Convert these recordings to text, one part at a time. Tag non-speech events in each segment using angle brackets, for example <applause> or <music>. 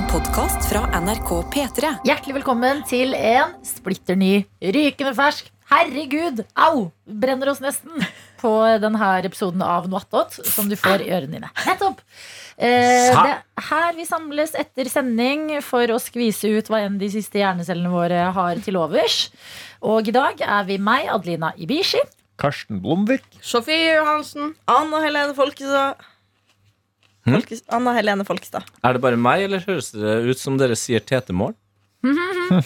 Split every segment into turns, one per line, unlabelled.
En podkast fra NRK P3.
Hjertelig velkommen til en splitter ny, rykende fersk Herregud, au! Brenner oss nesten på denne episoden av Noattot, som du får i ørene dine. Nettopp! Eh, det er her vi samles etter sending for å skvise ut hva enn de siste hjernecellene våre har til overs. Og i dag er vi meg, Adelina Ibishi.
Karsten Blomvik.
Sofie Johansen.
Anna Helene Folkestad. Folkes Anna Helene Folkestad.
Er det bare meg, eller høres det ut som dere sier tetemål? <laughs>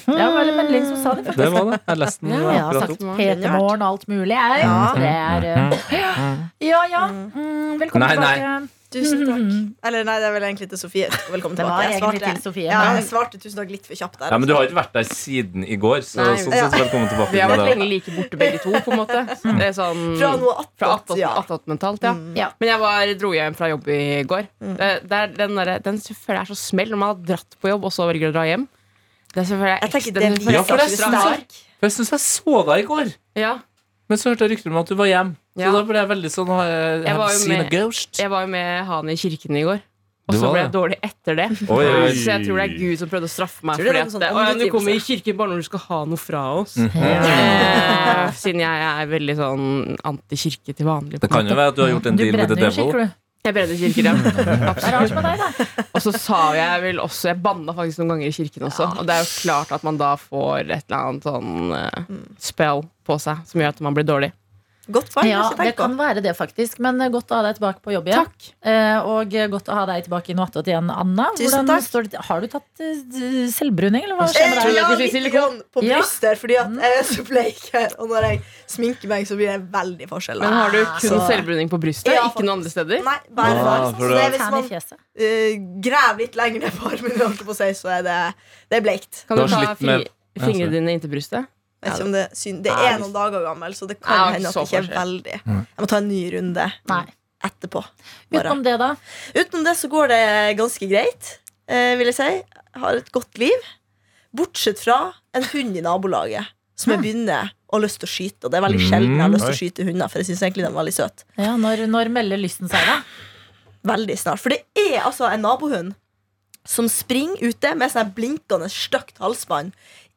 Ja, var det Melding som sa det,
Det var det. Jeg leste den
Ja, jeg har
akkurat
sagt
opp.
PT-morgen og alt mulig. Jeg.
Ja.
Det er, uh, ja, ja. Mm, velkommen
Nei, nei.
tilbake.
Tusen takk. Eller nei, det er vel egentlig til Sofie. Velkommen <laughs>
Det var
tilbake. Jeg
egentlig
svarte,
til Sofie.
ja, jeg svarte tusen takk litt for kjapt der.
Ja, men du har ikke vært der siden i går, så
Nei.
sånn sett velkommen tilbake.
Vi har vært lenge like borte begge to, på en måte. Det er sånn,
Fra noe attåt,
fra attåt,
ja.
attåt mentalt, ja.
Mm.
Ja.
Men jeg var, dro hjem fra jobb i går. Mm. det er den, der, den føler jeg er så smell når man har dratt på jobb og så velger å dra hjem. Det er selvfølgelig
Jeg tenker
den, den
Ja, for jeg-
sterk.
Jeg syns jeg så deg i går,
Ja,
men så hørte jeg rykter om at du var hjem. Så da ble jeg veldig sånn uh,
Jeg var
Seen a
med-
ghost.
jeg var jo med han i kirken i går. Og så ble jeg dårlig etter det.
Oi, oi. <laughs>
Så jeg tror det er Gud som prøvde å straffe meg.
Du
Fordi at
sånn
«Å, ja, du kommer i kirken bare når du skal ha noe fra oss.
Mhm.
Eh, siden jeg er veldig sånn anti-kirke til vanlig.
Det kan jo være at du har gjort en
Du
deal med the devil.
skikkelig.
Jeg brenner kirker, ja. <laughs>
Absolutt.
Og så sa jeg vel også Jeg banna faktisk noen ganger i kirken også. Og det er jo klart at man da får et eller annet sånn uh, spell på seg som gjør at man blir dårlig.
Godt poeng.
Ja, det kan være det, faktisk. Men eh, godt å ha deg tilbake på jobb igjen.
Takk.
Eh, og godt å ha deg tilbake i noe attåt igjen, Anna.
Tusen takk.
står det? Har du tatt eh, selvbruning, eller hva skjer
Eh,
med deg?
jeg
ja, litt på brystet, ja. fordi at jeg er så bleik her. Og når jeg sminker meg, så blir det veldig forskjell.
Men har du kun
Så-
selvbruning på brystet?
Ja,
ikke noen andre steder?
Nei, bare
Ah,
for
det-
er hvis man eh, graver litt lenger ned på armen, så er det, det er bleikt.
Kan
Du
ta fingrene dine inntil brystet?
Jeg vet ikke om det, syn det er noen dager gammel, så det kan hende at det ikke er veldig. Jeg må ta en ny runde
Nei.
etterpå. Bare.
Utenom det, da?
Utenom det så går det ganske greit, eh, vil jeg si. Jeg har et godt liv. Bortsett fra en hund i nabolaget som jeg begynner å lyst til å skyte. Og det er veldig sjelden jeg har lyst til å skyte hunder, for jeg syns egentlig den er veldig søt.
Ja, når, når melder lysten seg, da?
Veldig snart. For det er altså en nabohund som springer ute med sånn blinkende stygt halsbånd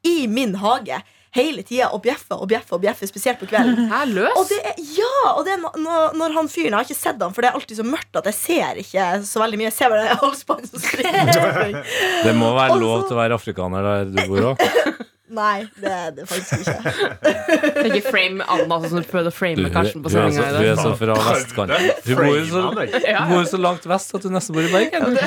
i min hage hele tida og bjeffer og bjeffer og bjeffer, spesielt på kvelden. <laughs>
Er løs?
Og det er, ja, og det er når, når han fyren Jeg har ikke sett han, for det er alltid så mørkt at jeg ser ikke så veldig mye. Jeg ser bare <laughs> halsbåndet som springer. <laughs>
Det må være lov til å være afrikaner der du bor òg.
Nei, det er det faktisk ikke. <laughs>
Ikke frame Anna sånn som du prøvde å frame Karsten på sendinga i
er
dag.
så fra vestkanten. Hun bor jo så, hun bor jo så langt vest at hun nesten bor i Bergen.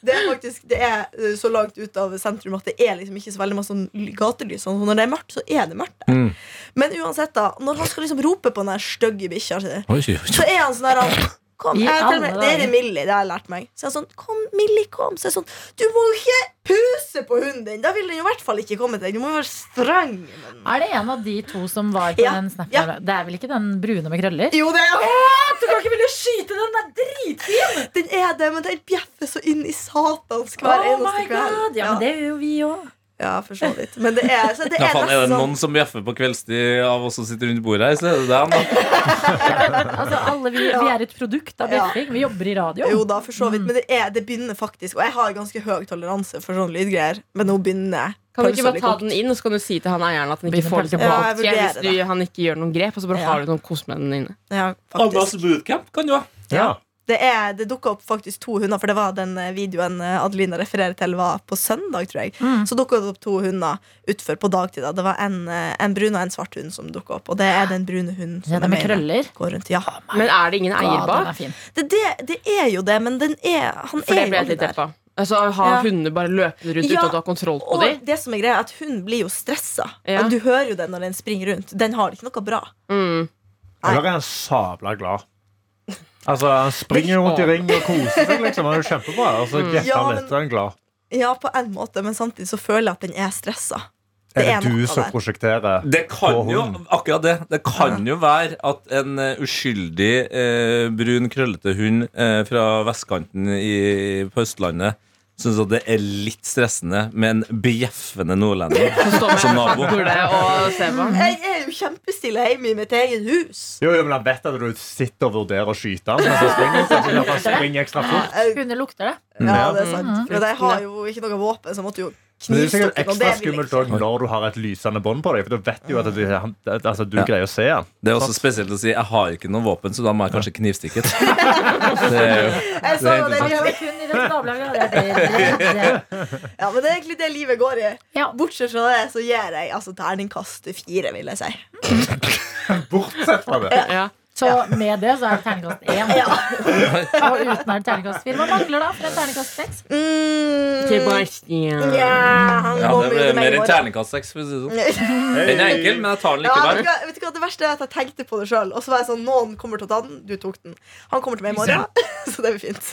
Det er faktisk Det er uh, så langt ut av sentrum at det er liksom ikke så veldig masse sånn gatelys. Og når det er mørkt, så er det mørkt der.
Mm.
Men uansett, da når han skal liksom rope på den stygge bikkja si, så er han sånn der han, Kom, jeg, det er
det
Millie, det har jeg lært meg. Så jeg er sånn, kom, Millie, kom. Så jeg er sånn, du må jo ikke puse på hunden din. Da vil den i hvert fall ikke komme til deg. Du må jo være streng.
Er det en av de to som var på
Ja,
den snappen?
ja.
Det er vel ikke den brune med krøller?
Jo, det er
Du kan ikke ville skyte den! Den er dritfin!
Den er det, men den bjeffer så inn i satans hver
Oh
eneste kveld.
Ja, Ja, men det gjør jo vi òg.
Ja, for så vidt. Men det er, så det
Ja,
er
faen, er det noen som bjeffer på kveldstid av oss som sitter rundt bordet her? Så er det dem, da. <laughs>
Altså, alle vi, vi er et produkt av
Ja.
bjeffing. Vi jobber i radio.
Jo da, for så
Mm.
vidt. Men det, er, det begynner faktisk Og jeg har ganske høy toleranse for sånne lydgreier. Men nå begynner
Kan du ikke bare ta den inn, og så kan du si til han eieren at han ikke får det tilbake?
Ja,
hvis du, han ikke gjør noen grep, og så bare
Ja.
har du noen kos med den inne.
Ja,
faktisk.
faktisk.
bootcamp kan du ha.
Ja.
Det, er- det dukka opp faktisk to hunder, for det var den eh, videoen eh, Adelina refererer til, var på søndag, tror jeg.
Mm.
Så dukka det opp to hunder utfor på dagtid. da. Det var en, eh, en brun og en svart hund som dukka opp. Og det er den brune hunden som
Ja,
er
med krøller.
går rundt. Ja.
Men er det ingen eier bak?
Ja.
Det, det, det er jo det, men den er Han
For
er
det ble jeg litt
der.
redd på. Altså, ha
Ja.
hunder bare løpende rundt
Ja,
uten at du har kontroll på
Og
dem.
det som er greia, er at hun blir jo stressa.
Ja.
Du hører jo det når den springer rundt. Den har det ikke noe bra.
Mm.
Eller er han sabla glad? Altså, Han springer rundt i ring og koser seg. liksom Han er jo kjempebra. Og så
Mm.
gjetter
Ja,
han
men-
litt, og er han glad.
Ja, på en måte, men samtidig så føler jeg at den er stressa. Det er
det du som prosjekterer?
Det kan
På
jo,
hunden.
akkurat det Det kan jo være at en eh, uskyldig eh, brun, krøllete hund eh, fra vestkanten i, på Østlandet syns at det er litt stressende med en bjeffende nordlending som nabo.
Jeg er jo kjempestille hjemme i mitt eget hus.
Jo, jo, men han vet at du sitter og vurderer å skyte han. Men så springer, så han kan springe ekstra fort.
Hunder lukter det.
Ja, det er sant. For jeg har jo ikke noe våpen, så jeg måtte jo
Men det er sikkert ekstra skummelt også når du har et lysende bånd på deg. For du vet jo at du, altså, du
Ja.
greier å se han.
Det er også spesielt å si jeg har ikke noe våpen, så da må jeg kanskje knivstikke. <laughs> Det er jo
Jeg
Det
det,
Han kun i nabolaget. Det- det-
ja, men det er egentlig det livet går i. Bortsett fra det så gir jeg altså terningkast fire, vil jeg si. <laughs>
Bortsett fra det.
Ja.
Så med det så er det terningkast én. Og uten er det terningkast fire. Hva mangler da for en terningkast seks?
Mm,
Sebastian.
ja, han
Ja, det
jo
ble
til meg
mer
i
enn
morgen.
terningkast seks. for å si det sånn. Den er enkel, men jeg tar den
Ja, vet,
likevel.
hva, vet du hva, Det verste er at jeg tenkte på det sjøl. Og så var jeg sånn, noen kommer til å ta den. Du tok den. Han kommer til meg i morgen. <laughs> Så det blir fint.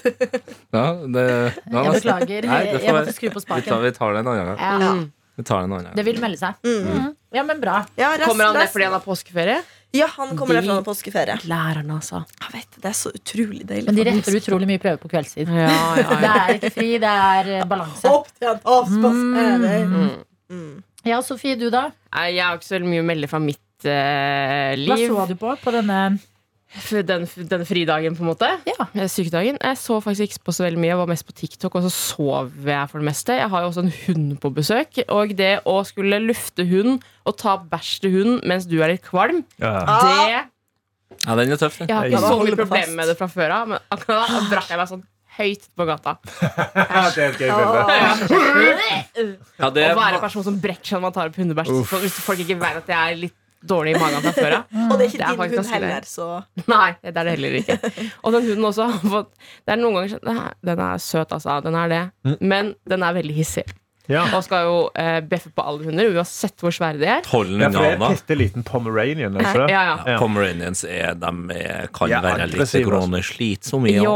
Ja, det, ja,
Jeg beklager.
Nei, det får
Jeg måtte
være-
skru på
Vi tar,
spaken.
vi tar det en annen gang.
Ja,
Vi tar det en annen gang.
det vil melde seg. Mhm. Ja, men bra.
Ja, rest,
Kommer han ned fordi han har påskeferie?
Ja, han kommer ned fra påskeferie.
Lærerne, altså.
Jeg vet, Det er så utrolig deilig.
Men de retter utrolig mye prøver på kveldstid.
Ja, ja, <laughs>
Det er ikke fri, det er eh, balanse.
Avspasering.
Mm.
Mm.
Ja, Sofie, du da?
Jeg har ikke så veldig mye å melde fra mitt liv
Hva så du på på denne
F- Den, fridagen, på en måte.
Ja.
Eh, Sykedagen. Jeg så faktisk ikke på så veldig mye. Jeg var mest på TikTok, og så sov jeg for det meste. Jeg har jo også en hund på besøk. Og det å skulle lufte hund og ta bæsj til hund mens du er litt kvalm,
Ja.
det
Ja, den er tøff. den.
Jeg har ikke så mye problemer med det fra før av, men akkurat da brakk jeg meg sånn høyt på gata.
det er et gøy bilde.
Ja, det
Å være en
er,
person som brekker seg når man tar opp hundebæsj. Hvis folk ikke vet at jeg er litt dårlig i magen fra før av. <laughs>
Og det er ikke
Det er
din hund heller, så
Nei, det er det heller ikke. Og den hunden også har fått Det er noen ganger sånn Den er søt, altså. Den er det. Men den er veldig hissig.
Ja.
Og skal jo eh, bjeffe på alle hunder, uansett hvor svære de er.
hold
Ja, for er en bitte liten pomeranian. er?
Ja, ja.
Ja.
Pomeranians er, de er, kan
Ja,
være litt
slitsomme. altså.
koroneslitsomme. Ja.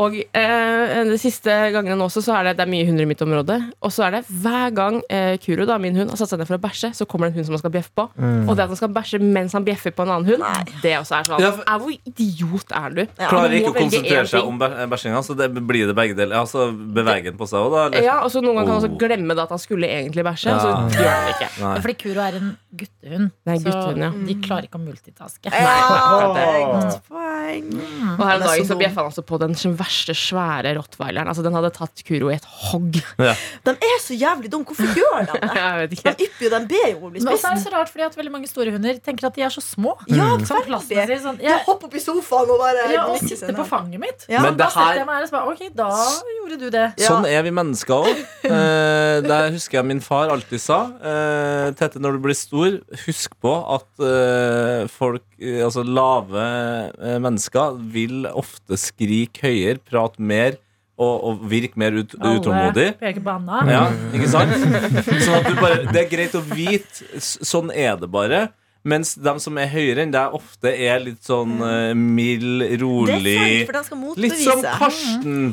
Og eh, de siste gangene nå også, så er det, det er mye hunder i mitt område. Og så er det hver gang eh, Kuro, da, min hund, har satt seg ned for å bæsje, så kommer det en hund som han skal bjeffe på. Og det at han skal bæsje mens han bjeffer på en annen hund, det også er sånn
Ja, for-
er, Hvor idiot er du?
Klarer
Du
ikke å konsentrere seg om bæ- bæsjinga, så det blir det begge deler. Altså, Beveger den på seg òg, da? Eller?
Ja, og så Noen ganger kan han også
Oh.
glemme det at han skulle egentlig bæsje. Og så gjør han det ikke.
Nei.
Fordi Kuro er en guttehund.
Det er
så
guttehund, ja.
de klarer ikke å multitaske.
Ja,
det.
godt poeng.
Og her
er
dagen
så
bjeffa han altså på den verste, svære rottweileren. Altså, den hadde tatt Kuro i et hogg.
Ja. <laughs>
De er så jævlig dumme. Hvorfor gjør de det? <laughs>
Jeg
De ypper jo, de ber jo om å bli
Men det
er
så rart fordi at veldig mange store hunder tenker at de er så små.
Ja,
Sånn plassen
veldig.
sin, sånn,
De
jeg,
hopper opp i sofaen og bare
ja, og sitter på fanget mitt.
Ja.
Men
Da
det her
jeg meg her og så bare Ok, da gjorde du det.
Sånn er vi mennesker òg. <laughs> Eh, det husker jeg min far alltid sa. Eh, Tette, når du blir stor, husk på at eh, folk, eh, altså lave eh, mennesker, vil ofte skrike høyere, prate mer og, og virke mer ut, utålmodig.
Alle peker på Anna.
Ja, ikke sant? Sånn at du bare, det er greit å vite. Sånn er det bare. Mens de som er høyere enn deg, ofte er litt sånn uh, mild,
Det er sant, for de skal motbevise.
Litt som. Karsten,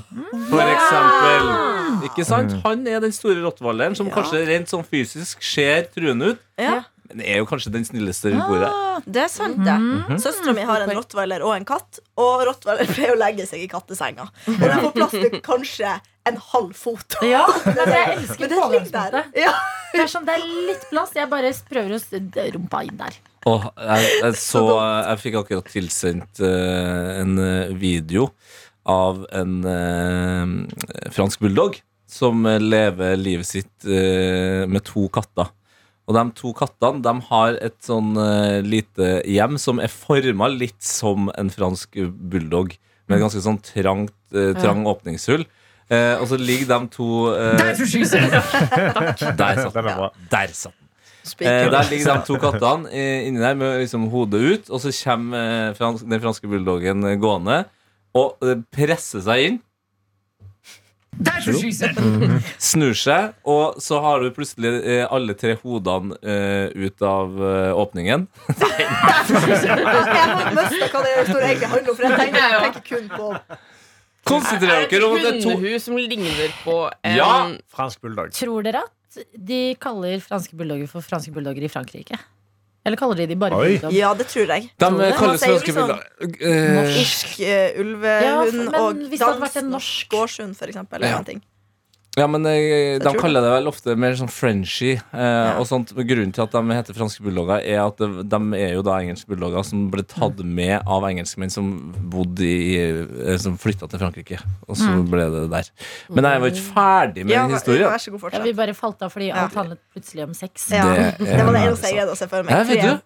for eksempel. Ikke sant? Han er den store rottweileren som
Ja.
kanskje rent sånn fysisk ser truende ut,
Ja,
men er jo kanskje den snilleste rundt bordet.
det er sant, det.
Mhm.
Søstera mi har en rottweiler og en katt, og rottweiler pleier å legge seg i kattesenga. Og den får plass til kanskje en halv fot.
Ja, <laughs> men jeg elsker
Men det. Ja.
Det er sånn, det er litt plass. Jeg bare prøver å rumpa inn der.
Oh, jeg, jeg <laughs> så Jeg fikk akkurat tilsendt uh, en eh, video av en uh, fransk bulldog som eh, lever livet sitt uh, med to katter. Og de to kattene de har et sånn uh, lite hjem som er forma litt som en fransk bulldog. Med ganske sånn trangt, uh, trang åpningshull. Uh, og så ligger de to <laughs> Der satt den.
Er.
Der satt den. Eh, der ligger de to kattene inni der med liksom hodet ut, og så kommer eh, frans den franske bulldoggen gående og eh, presser seg inn. <laughs> Snur seg, og så har du plutselig eh, alle tre hodene eh, ut av eh, åpningen. <laughs>
Jeg har mista hva det står egentlig handler om, for jeg tenker, jeg tenker kun på
Konsentrer
Er det
dere om
et
at det er to
hundehus som ligner på en
Ja!
Fransk bulldog.
Tror dere at de kaller franske bulldogger for franske bulldogger i Frankrike? Eller kaller de de bare
Oi.
bulldog?
Ja, det tror jeg.
De
Tror
kalles svenske
liksom
bulldog. Eh,
eh,
Ja,
ulvehund og
vært en
dansk
norsk-
gårdshund, for eksempel. eller
Ja. Ja, men eh,
jeg
De kaller det vel ofte mer sånn Frenchy. Eh, og sånt. Grunnen til at de heter franske bulldogger, er at de, de er jo da engelske bulldogger som ble tatt med av engelskmenn som bodde i eh, Som flytta til Frankrike. Og så ble det der. Men jeg var ikke ferdig med
Ja,
den historien.
Vær så god,
Ja, vi bare falt av fordi
Ja.
alt handlet plutselig om sex.
Ja,
Det
det, var det eneste jeg
altså.
greide å se for meg.
Ja,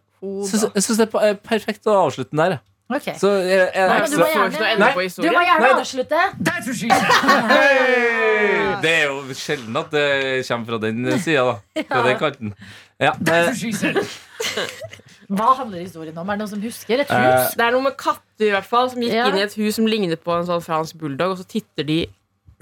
Jeg syns det er perfekt å avslutte den der. Jeg.
Ok.
Så jeg, jeg,
Nei, du må gjerne,
Nei,
du må gjerne avslutte. <laughs>
Hey! Det er jo sjelden at det kommer fra den sida, da. <laughs> Fra den kanten. Ja, eh, <laughs>
Hva handler historien om? Er det noen som husker? Et
Eh,
hus?
Det er noe med katter i hvert fall som gikk
Ja.
inn i et hus som lignet på en sånn fransk bulldog, og så titter de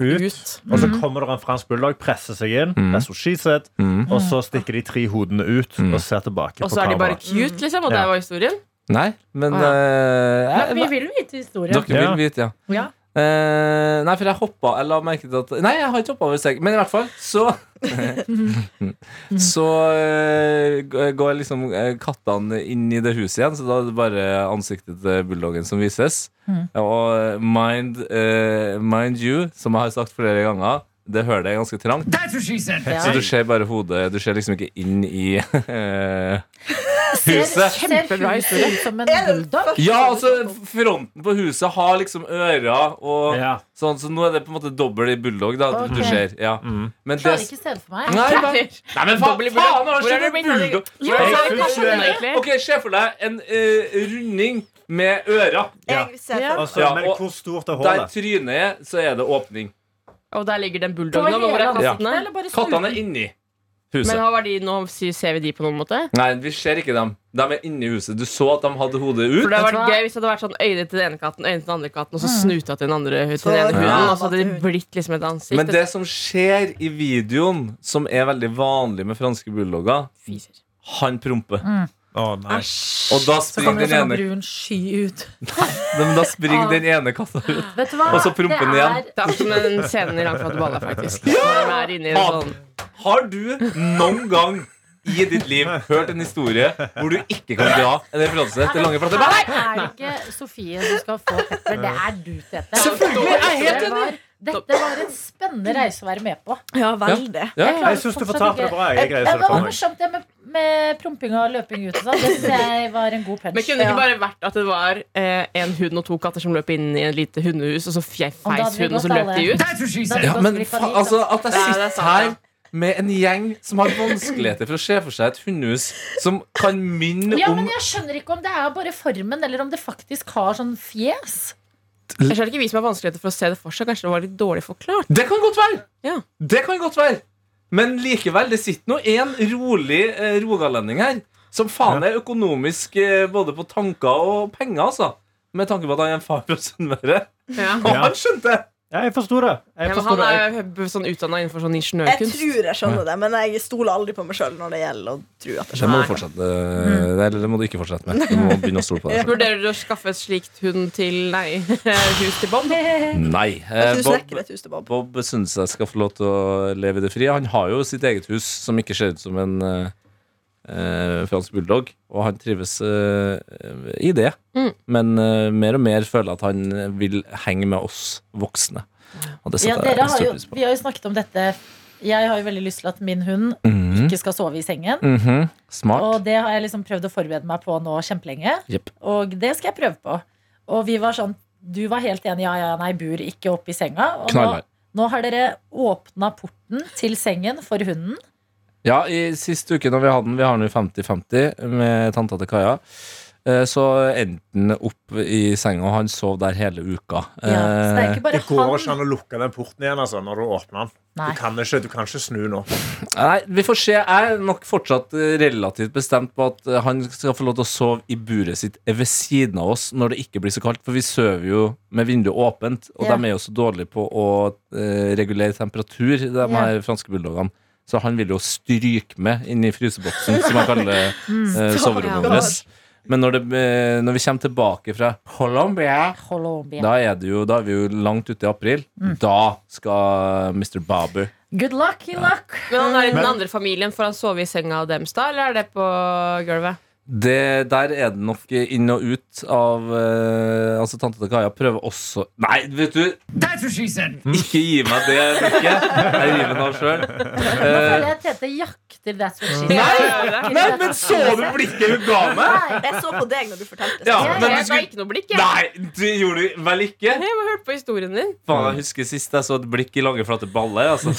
ut.
ut.
Og så kommer det en fransk bulldog, presser seg inn,
Mm.
said,
mm.
og så stikker de tre hodene ut
Mm.
og ser tilbake
Og så er de bare cute, liksom, og det var historien.
Nei, men
Å,
eh,
Men
jeg-
vi vil vite historien.
Dere vil vite, ja.
Ja.
Eh, nei, for jeg hoppa Jeg la merke til at Nei, jeg har ikke hoppa over steg. Men i hvert fall så <laughs> Så eh, går liksom eh, kattene inn i det huset igjen, så da er det bare ansiktet til bulldoggen som vises.
Mm.
Og eh, mind, eh, mind you, som jeg har sagt flere ganger, det hølet er ganske trangt. Så du ser bare hodet. Du ser liksom ikke inn i <laughs> eh, huset.
ser
Kjempebra
huset ut som en bulldog?
Ja, altså Fronten på huset har liksom ører og
Ja.
sånn, så nå er det på en måte dobbel i bulldog. da du-
Ok.
Du ser, ja
Mm.
Men det
Klarer ikke se det for meg.
Nei, hva- <laughs> Nei, men faen, faen
bulldog.
har
Hvor er det
skjedd en
av-
bulldog?
Hvor er det egentlig?
Ok, Se for deg en eh, runding med ører.
Ja.
Jeg ser
Ja.
for
Og så-
Ja,
men
og
hvor stort er
Der
hullet?
trynet er, så er det åpning.
Og der ligger den bulldogen. Hvor er
ansiktet,
kattene?
eller bare
Kattene er inni
Men
huset.
hva var de nå? Ser ser vi de på noen måte?
Nei, vi ser ikke dem. De er inni huset. Du så at de hadde hodet ut.
For det hadde vært gøy hvis det hadde vært sånn øyne til den ene katten, øyne til den andre katten, og så
Mm.
snuta til den andre til den ene hunden,
Ja.
og så hadde de blitt liksom et ansikt.
Men det som skjer i videoen, som er veldig vanlig med franske bulldogger,
Fiser.
han promper.
Å, nei.
Og da
Så kommer
springer
det
den
sånn
ene,
brun sky ut. <laughs>
men da springer den ene katta ut.
Vet du hva?
Og så promper den igjen.
Det
er som den scenen i langfra til balla faktisk. En
Har,
sånn
har du noen gang i ditt liv hørt en historie hvor du ikke kan dra en referanse til Lange flater?
er, her er det ikke Sofie som skal få pepper. Det er du, Tete.
Selvfølgelig, jeg er helt
var, dette var en spennende reise å være med på.
Ja, veldig.
Ja.
Jeg klarer
Jeg syns du fortalte det bra. Jeg greier
Det
det
var morsomt det med, med promping og løping ut og sånn. Det synes jeg var en god punch.
Men kunne det ikke bare vært at det var eh, en hund og to katter som løp inn i et lite hundehus, og så feis hunden, og så løp de ut?
Ja, men fa altså, at jeg
Ja, det er
sitter her med en gjeng som har vanskeligheter for å se for seg et hundehus som kan minne
Ja, men jeg skjønner ikke om det er bare formen, eller om det faktisk har sånn fjes.
Jeg skjønner ikke vi som har vanskeligheter for å se det for seg. Kanskje det var litt dårlig forklart.
Det kan godt være!
Ja.
Det kan godt være. Men likevel, det sitter nå en rolig eh, rogalending her. Som faen er økonomisk eh, både på tanker og penger, altså. Med tanke på at han er en far fra Sunnmøre.
Ja.
Og <laughs> han skjønte!
Ja, jeg forsto det. Jeg
men
forsto
han er jo sånn utdanna innenfor sånn
Jeg
ingeniørkunst.
tror jeg skjønner det, men jeg stoler aldri på meg sjøl når det gjelder å tro at jeg
Det
skjønner.
må du fortsette eh, det må du ikke fortsette med. Du må begynne å stole på det. <laughs>
Vurderer du å skaffe et slikt hund til Nei, <laughs> hus til Bob?
Nei. Eh,
du
Bob,
snekker et hus til Bob.
Bob syns jeg skal få lov til å leve i det frie. Han har jo sitt eget hus, som ikke ser ut som en eh, eh, fransk bulldog, og han trives eh, i det.
Mm.
Men uh, mer og mer føler at han vil henge med oss voksne. Og det
Ja,
setter jeg
har
stor pris på.
vi har jo snakket om dette. Jeg har jo veldig lyst til at min hund
Mhm.
ikke skal sove i sengen.
Mhm. Smart.
Og det har jeg liksom prøvd å forberede meg på nå kjempelenge.
Yep.
Og det skal jeg prøve på. Og vi var sånn Du var helt enig, ja, ja, nei, bur ikke opp i senga. Og nå, nå har dere åpna porten til sengen for hunden.
Ja, i sist uke når vi hadde den, vi har den jo 50-50 med tanta til Kaja, så endte han opp i senga, og han sov der hele uka.
Ja, så det er
Eh,
ikke bare
Det går ikke an å lukke den porten igjen altså, når du åpner den. Du kan ikke, du kan ikke snu nå.
Nei, vi får se. Jeg er nok fortsatt eh, relativt bestemt på at eh, han skal få lov til å sove i buret sitt ved siden av oss når det ikke blir så kaldt, for vi sover jo med vinduet åpent, og
Ja.
de er jo så dårlige på å eh, regulere temperatur, de
Ja.
her franske bulldogene. Så han vil jo stryke med inn i fryseboksen, som jeg kaller
Mm.
eh, soverommet vårt. Men når, det, eh, når vi kommer tilbake fra Colombia
Colombia.
da er, det jo, da er vi jo langt ute i april. Da skal Mr. Babu
Good luck, good luck.
Men han er i den andre familien, får han sove i senga deres da, eller er det på gulvet?
Det, der er det nok inn og ut av eh, Altså, tante til Kaja prøver også Nei, vet du! Ikke gi meg det blikket. Jeg river den av sjøl.
Nå føler jeg Tete jakter That's what she.
Nei, nei, men så du blikket hun ga meg?
Jeg så på deg når du fortalte
Ja,
det.
men du
Jeg ga
skulle
ikke noe blikk, jeg.
Nei, det gjorde du vel ikke?
Jeg har hørt på historien din.
Faen, jeg husker sist jeg så et blikk i lange, flate baller. Altså. <laughs>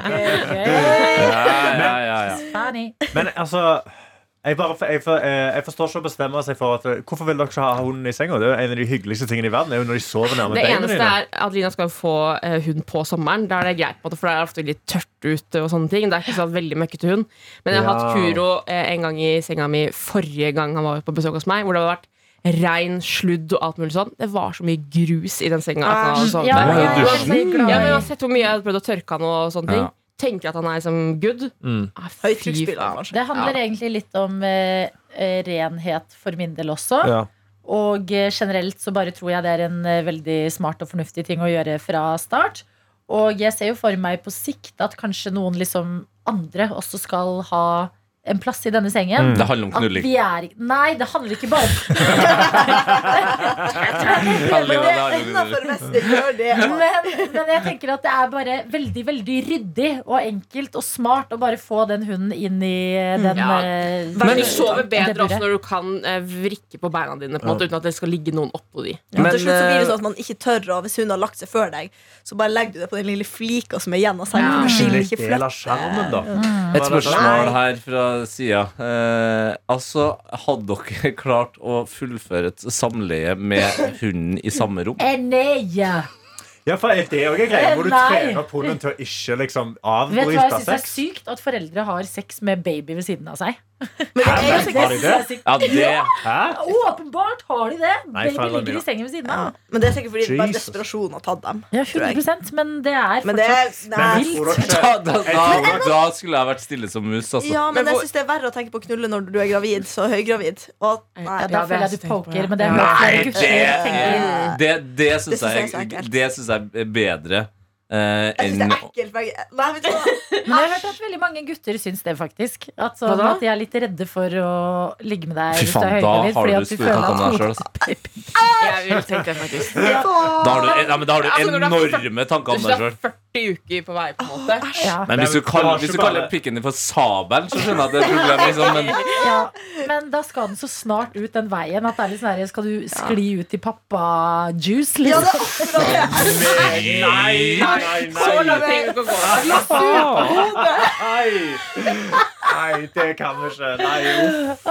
Ok.
Ja, ja, ja, ja.
Men altså jeg, bare, jeg, for, eh, jeg forstår ikke å bestemme seg for at Hvorfor vil dere ikke ha hunden i senga? Det er jo en av de hyggeligste tingene i verden. Det er jo når de sover nærme
Det eneste
dine.
er at Lina skal få eh, hund på sommeren. Da er det greit, på det for det er ofte litt tørt ute. og sånne ting Det er ikke så veldig møkkete hund. Men jeg har hatt Kuro eh, en gang i senga mi forrige gang han var på besøk hos meg. Hvor det hadde vært regn, sludd og alt mulig sånn. Det var så mye grus i den senga. At han hadde sovet
Ja,
ja, ja,
Ja,
jeg har sett hvor mye jeg hadde prøvd å tørke han og sånne ting.
Ja.
Tenker at han er som good.
Mm.
Ah.
Det handler egentlig litt om eh, eh, renhet for min del også.
Ja.
Og eh, generelt så bare tror jeg det er en eh, veldig smart og fornuftig ting å gjøre fra start. Og jeg ser jo for meg på sikt at kanskje noen liksom andre også skal ha en plass i denne sengen.
Det handler om knulling.
vi er Nei, det handler ikke bare om <laughs>
Men
men, men jeg tenker at det er bare veldig veldig ryddig og enkelt og smart å bare få den hunden inn i den
Ja.
eh,
Men du sover bedre også når du kan eh, vrikke på beina dine på en måte, uten at det skal ligge noen oppå de.
Ja,
Men,
til slutt så blir det
eh,
sånn at man ikke tør, og hvis hun har lagt seg før deg, så bare legger du det på den lille flika som er igjen av sengen.
Ja.
for du vil
Litt del av skjermen, da.
Et spørsmål her fra sida. Eh, altså, hadde dere klart å fullføre et samleie med hunden i samme rom?
Eh, nei.
Ja, for er jo en greie? hvor du
Nei.
trene opp hunden til å ikke liksom
Vet du hva jeg
avbryte
syns er
sex?
sykt? At foreldre har sex med baby ved siden av seg. <laughs>
Men
Hæ?
jo jeg,
Har de det?
Ja, det
Hæ?
Åpenbart har de det!
Nei,
Baby ligger i sengen ved siden
ja. Men det er sikkert fordi det bare
Jesus.
desperasjon har tatt dem.
Ja, 100 Men det er
Men
fortsatt <laughs>
dere
da, da, da, da skulle jeg vært stille som mus, altså.
Ja, men
Men
jeg syns det er verre å tenke på å knulle når du er gravid, så høygravid. Og nei,
ja, Da føler
er
jeg du poker, men det er
Nei,
det, det, det syns
jeg
jeg, jeg er bedre eh,
jeg syns det er ekkelt. jeg- Nei, vet du hva? <laughs>
Men jeg har hørt at veldig mange gutter syns det, faktisk. At, sånn, at de er litt redde for å ligge med deg
Fy faen, da har
fordi
du
føler
tanker om deg sjøl, altså. <laughs>
Jeg vil tenke det faktisk.
Da har du, ja, men da har du
Altså,
enorme tanker om deg sjøl.
er 40 uker på vei, på en måte.
ja,
Men hvis du, kaller, hvis du kaller pikken din for sabel, så skjønner jeg at det er et problem. Liksom, men
ja. Men da skal den så snart ut den veien at det er litt sånn Skal du skli ut i pappa-juice,
Ja, det
liksom?
er akkurat det.
Nei, nei, nei,
Så
nei.
langt trenger du ikke å gå.
Nei. Nei, det kan du ikke. Nei, uff.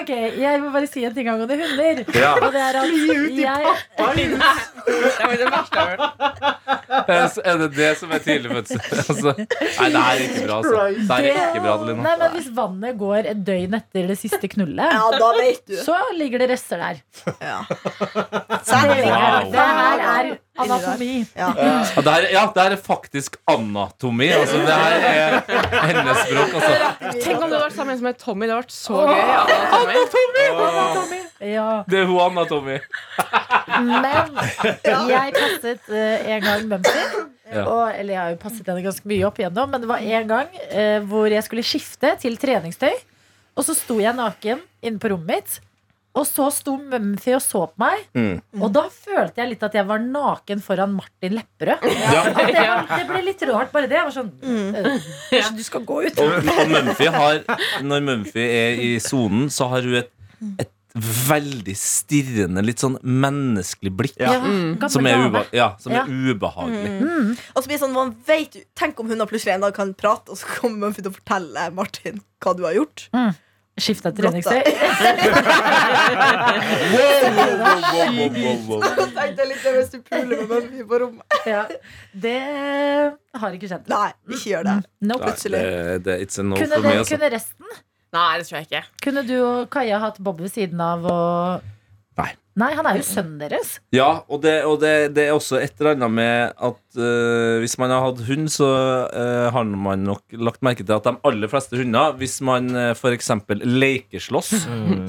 Ok, jeg må bare si en ting angående hunder. Og det er at jeg <laughs>
Det var det verste jeg har hørt.
er det det som er tidlig fødsel? Altså, nei, det er ikke bra. Altså. Det er ikke bra, Adelina.
Nei, men Hvis vannet går et døgn etter det siste knullet,
Ja, da vet du.
så ligger det rester der.
Ja.
Det,
Wow.
det her er anatomi.
Ja.
Ja, det er, ja, det er faktisk anatomi. Altså, det her er hennes språk. Altså.
Tenk om det hadde vært sammen med Tommy. Det hadde vært så gøy. Anatomi! anatomi. anatomi.
Ja,
Det er hun anatomi.
Men jeg passet uh, en gang Mumsy.
Ja.
Og, eller jeg har jo passet henne ganske mye opp igjennom, men det var en gang uh, hvor jeg skulle skifte til treningstøy. Og så sto jeg naken inne på rommet mitt. Og så sto Mumphy og så på meg.
Mm.
Og da følte jeg litt at jeg var naken foran Martin Lepperød.
Ja.
Det, var, det ble litt rart, bare det. Jeg var sånn eh, Kanskje du skal gå ut?
Og, og Mumphy har Når Mumphy er i sonen, så har hun et, et veldig stirrende, litt sånn menneskelig blikk.
Ja,
Mm.
Som er, uba ja, som
Ja.
er ubehagelig.
Og så blir det sånn, man vet, Tenk om hun plutselig en dag kan prate, og så kommer hun til å fortelle Martin hva du har gjort.
Skifta treningstøy.
Tenkte litt det hvis du puler med Mumphy på rommet.
Ja, det har ikke skjedd.
Nei, ikke gjør det.
Nope.
Nei, det, det, it's a no
Kunne,
for
meg,
altså.
kunne resten?
Nei, det tror jeg ikke.
Kunne du og Kaja hatt Bob ved siden av og
Nei.
Han er jo sønnen deres.
Ja, og det, og det, det er også et eller annet med at eh, hvis man har hatt hund, så eh, har man nok lagt merke til at de aller fleste hunder, hvis man uh, f.eks. lekeslåss,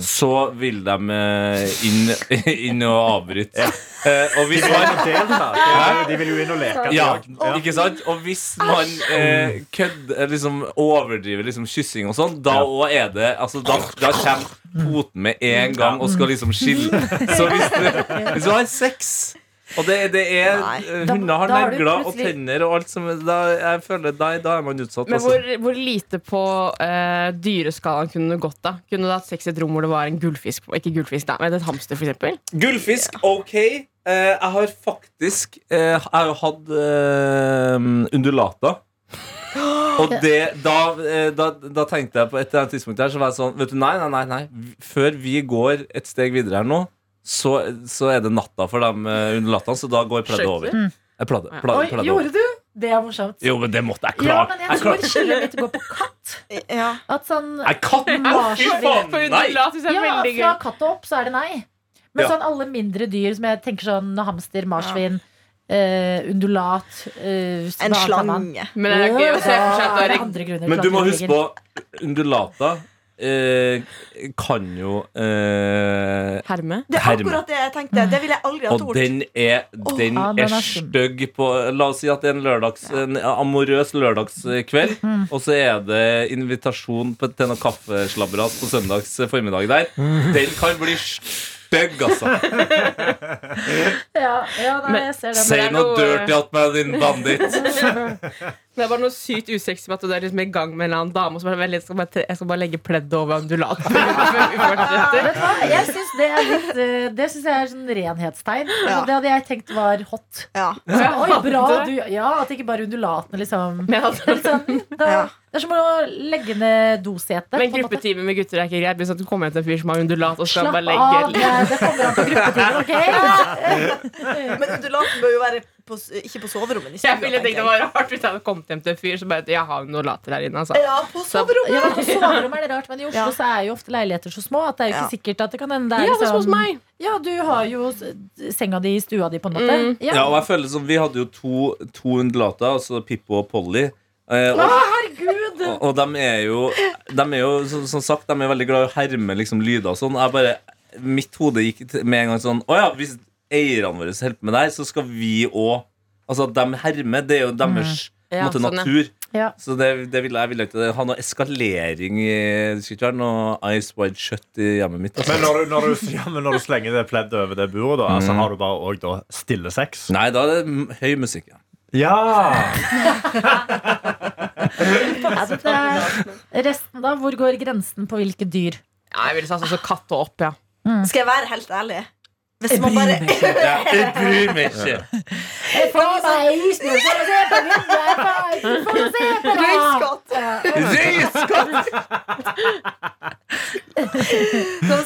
så vil de eh, inn, <laughs> inn og avbryte. Eh, og
De
hvis
vil,
man
jo delta. De vil jo- de vil jo inn og leke.
ja,
Ja.
ikke sant? Og hvis man eh, kødder, liksom overdriver liksom kyssing og sånn, da
Ja.
òg er det altså, da, da kommer poten med en gang og skal liksom skille. <laughs> Så hvis du, hvis du har sex og det, det er eh, Hunder har negler og tenner og alt som da, Jeg føler da, da er man utsatt.
Men hvor, hvor lite på uh, dyreskalaen kunne du gått da? Kunne du hatt sex i et rom hvor det var en gullfisk på? Ikke gullfisk, da, men et hamster, eksempel?
Gullfisk, ok. Uh, jeg har faktisk uh, Jeg har hatt undulater. Og det, da, eh, da, da tenkte jeg på et eller annet tidspunkt her Så var jeg sånn Vet du, nei, nei, nei, nei. Før vi går et steg videre her nå, så, så er det natta for de under latteren, så da går pleddet over. Jeg pladde,
pladde,
pladde,
Oi, gjorde du? Det er morsomt.
Jo, men det måtte jeg
Ja, men jeg
Jeg
tror skillet mitt går på katt. <laughs>
Ja.
At sånn
Nei, katt! Fy
Marsvin.
faen! Nei!
Ja, fra katt og opp så er det nei. Men
Ja.
sånn alle mindre dyr som jeg tenker sånn hamster, marsvin, eh, undulat uh,
En slange.
Men det er gøy å se for seg at
Da er
det
det
er
andre grunner
Men du må huske på undulater eh, kan jo eh,
herme.
Det er akkurat det jeg tenkte. Det ville jeg aldri ha
Og den er, den
oh,
er stygg på La oss si at det er en, lørdags, en amorøs lørdagskveld,
Mm.
og så er det invitasjon på, til noe kaffeslabberas på søndags formiddag der. Den kan bli stygg, altså. <laughs>
Ja, ja nei, jeg ser
Si
det er
noe dirty at meg, din <laughs>
Det er bare noe sykt usexy med at du er liksom i gang med en eller annen dame og så bare, jeg, skal bare, jeg skal bare legge pleddet over undulaten. <laughs>
Jeg syns det er litt eh, Det synes jeg er sånn renhetstegn.
Ja.
Det hadde jeg tenkt var hot.
Ja.
Så, Oi, bra du Ja, at ikke bare undulatene liksom
Men, altså,
det <laughs> sånn, da,
Ja.
det er som å legge ned dosetet.
men gruppetime med gutter er ikke greit. Hvis du kommer hjem til en fyr som har undulat og skal
Slapp
bare
av,
legge
det, det kommer an på gruppetimen, OK? <laughs>
Men undulaten bør jo være på, ikke på soverommet. Ikke
Jeg ville tenkt det var rart hvis jeg hadde kommet hjem til en fyr som bare Jeg har undulater her inne, altså.
Ja, på soverommet!
Ja, På soverommet er det rart, men i Oslo
Ja.
så er jo ofte leiligheter så små at det er jo ikke
Ja.
sikkert at det kan hende det er
Ja, det er hos
liksom
meg.
Ja, du har jo senga di i stua di, på en måte.
Mm.
Ja.
Ja, og jeg føler som Vi hadde jo to, to undulater, altså Pippo og Polly. Eh, og,
herregud!
og, og de er jo, de er jo som, som sagt De er veldig glad i å herme liksom, lyder og sånn. Jeg bare, Mitt hode gikk med en gang sånn Å ja, hvis eierne våre holder på med det her, så skal vi òg Altså, de hermer. Det er jo deres på
Ja,
måte,
sånn, ja.
natur.
Ja.
Så det, det vil jeg vil ikke ha noe eskalering i Det skal ikke være noe ice wide shut i hjemmet mitt. Altså.
Men når du, når, du, ja, men når du slenger det pleddet over det buret, da, altså,
Mm.
har du bare òg da stille sex?
Nei, da er det høy musikk. Ja.
Resten, da? Hvor går grensen på hvilke dyr?
Ja, jeg vil si altså, katt og opp, ja.
Skal jeg være helt ærlig? Hvis bare
Jeg bryr meg ikke.
Få meg isbjørn for å se på vinduet! For å se på det!
Røyskatt!
Røyskatt!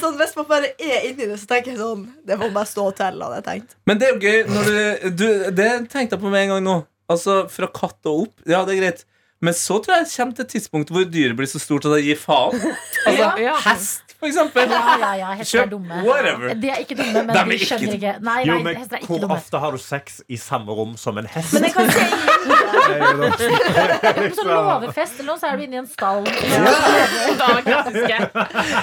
Sånn, hvis man bare er inni det, så tenker jeg sånn Det får bare stå til, hadde jeg tenkt.
Men det er jo gøy når du, du Det tenkte jeg på med en gang nå. Altså, Fra katt og opp. Ja, det er greit. Men så tror jeg det kommer til et tidspunkt hvor dyret blir så stort at det gir faen. Altså,
Ja.
Hest, for eksempel.
Ja, ja, ja, hester er dumme.
whatever.
De er ikke dumme, men
ikke
skjønner ikke. Nei,
Jo, men
hester er ikke
hvor
dumme.
ofte har du sex i samme rom som en hest?
Men jeg kan se <laughs>
Det <laughs>
På sånn låvefest eller noe, så er du inne i en stall.
Da <laughs> er det klassiske.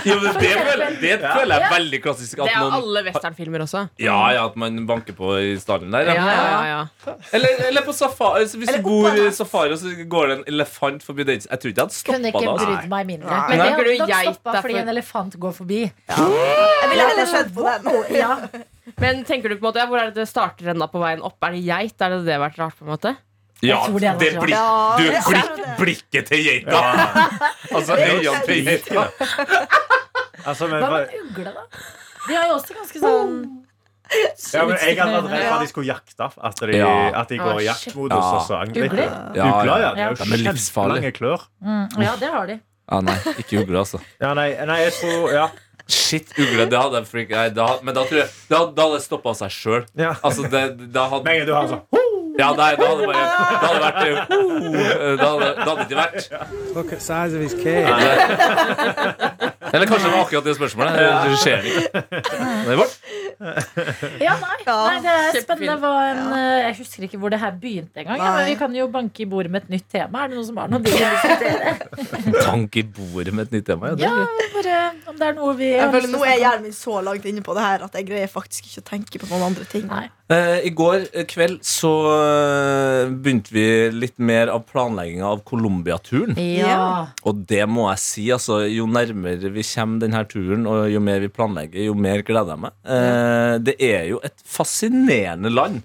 Jo, men det, føler, det føler jeg er veldig klassisk.
Det er
noen,
alle westernfilmer også.
ja, ja, at man banker på i stallen der.
Ja,
Ja.
ja, ja.
Eller, eller på safari. Hvis
Eller
du bor i safari, og så går det en elefant forbi den Jeg tror ikke jeg hadde
Kunne
stoppa
ikke
da.
brydd meg mindre. Men
Nei.
jeg hadde
Tenker du
nok
geit
stoppa
derfor-
fordi en elefant går forbi.
Jeg ville heller sett på den.
Ja.
Men tenker du på en måte, hvor er det det starter enda på veien opp? Er det geit? Er det det vært rart? på en måte?
Ja,
det
det
blik,
du, blikk, blikket til geita. <laughs> Altså øynene til geita.
Altså, men,
Hva med ugle, da? De har jo også ganske sånn
ja, men jeg hadde vært redd for at de skulle jakte. At de,
Ja.
at de går i jaktmodus
Ja.
og så angriper.
Ugler?
Ja,
ja.
ja.
Det
De er
jo kjempelange klør.
mm, Ja, det har de.
Ja, nei, ikke ugle, altså.
Ja, nei, nei, jeg tror Ja.
Shit, ugle, det hadde jeg freak nei, da, Men da tror jeg Da, da hadde det stoppa seg sjøl.
ja.
Altså, det, da hadde
Med du har sånn
Ja, nei, da hadde det bare det hadde vært uh, Da hadde det hadde det ikke vært
Look at size of his cave.
Eller kanskje det var akkurat det spørsmålet. Det skjer ikke. Det er vårt.
Ja, nei,
Ja,
nei, det er spennende. Hva en, eh, jeg husker ikke hvor det her begynte engang. Ja, men vi kan jo banke i bordet med et nytt tema. Er det noen som har noe de vil diskutere? <laughs>
Banke i bordet med et nytt tema. Ja, det
Ja,
er
bare om det er noe vi
Jeg føler Nå er hjernen min så langt inne på det her at jeg greier faktisk ikke å tenke på noen andre ting.
Nei.
Eh, I går eh, kveld så begynte vi litt mer av planlegginga av Colombia-turen.
Ja.
Og det må jeg si, altså, jo nærmere vi kommer denne turen, og jo mer vi planlegger, jo mer gleder jeg meg. Eh, det er jo et fascinerende land.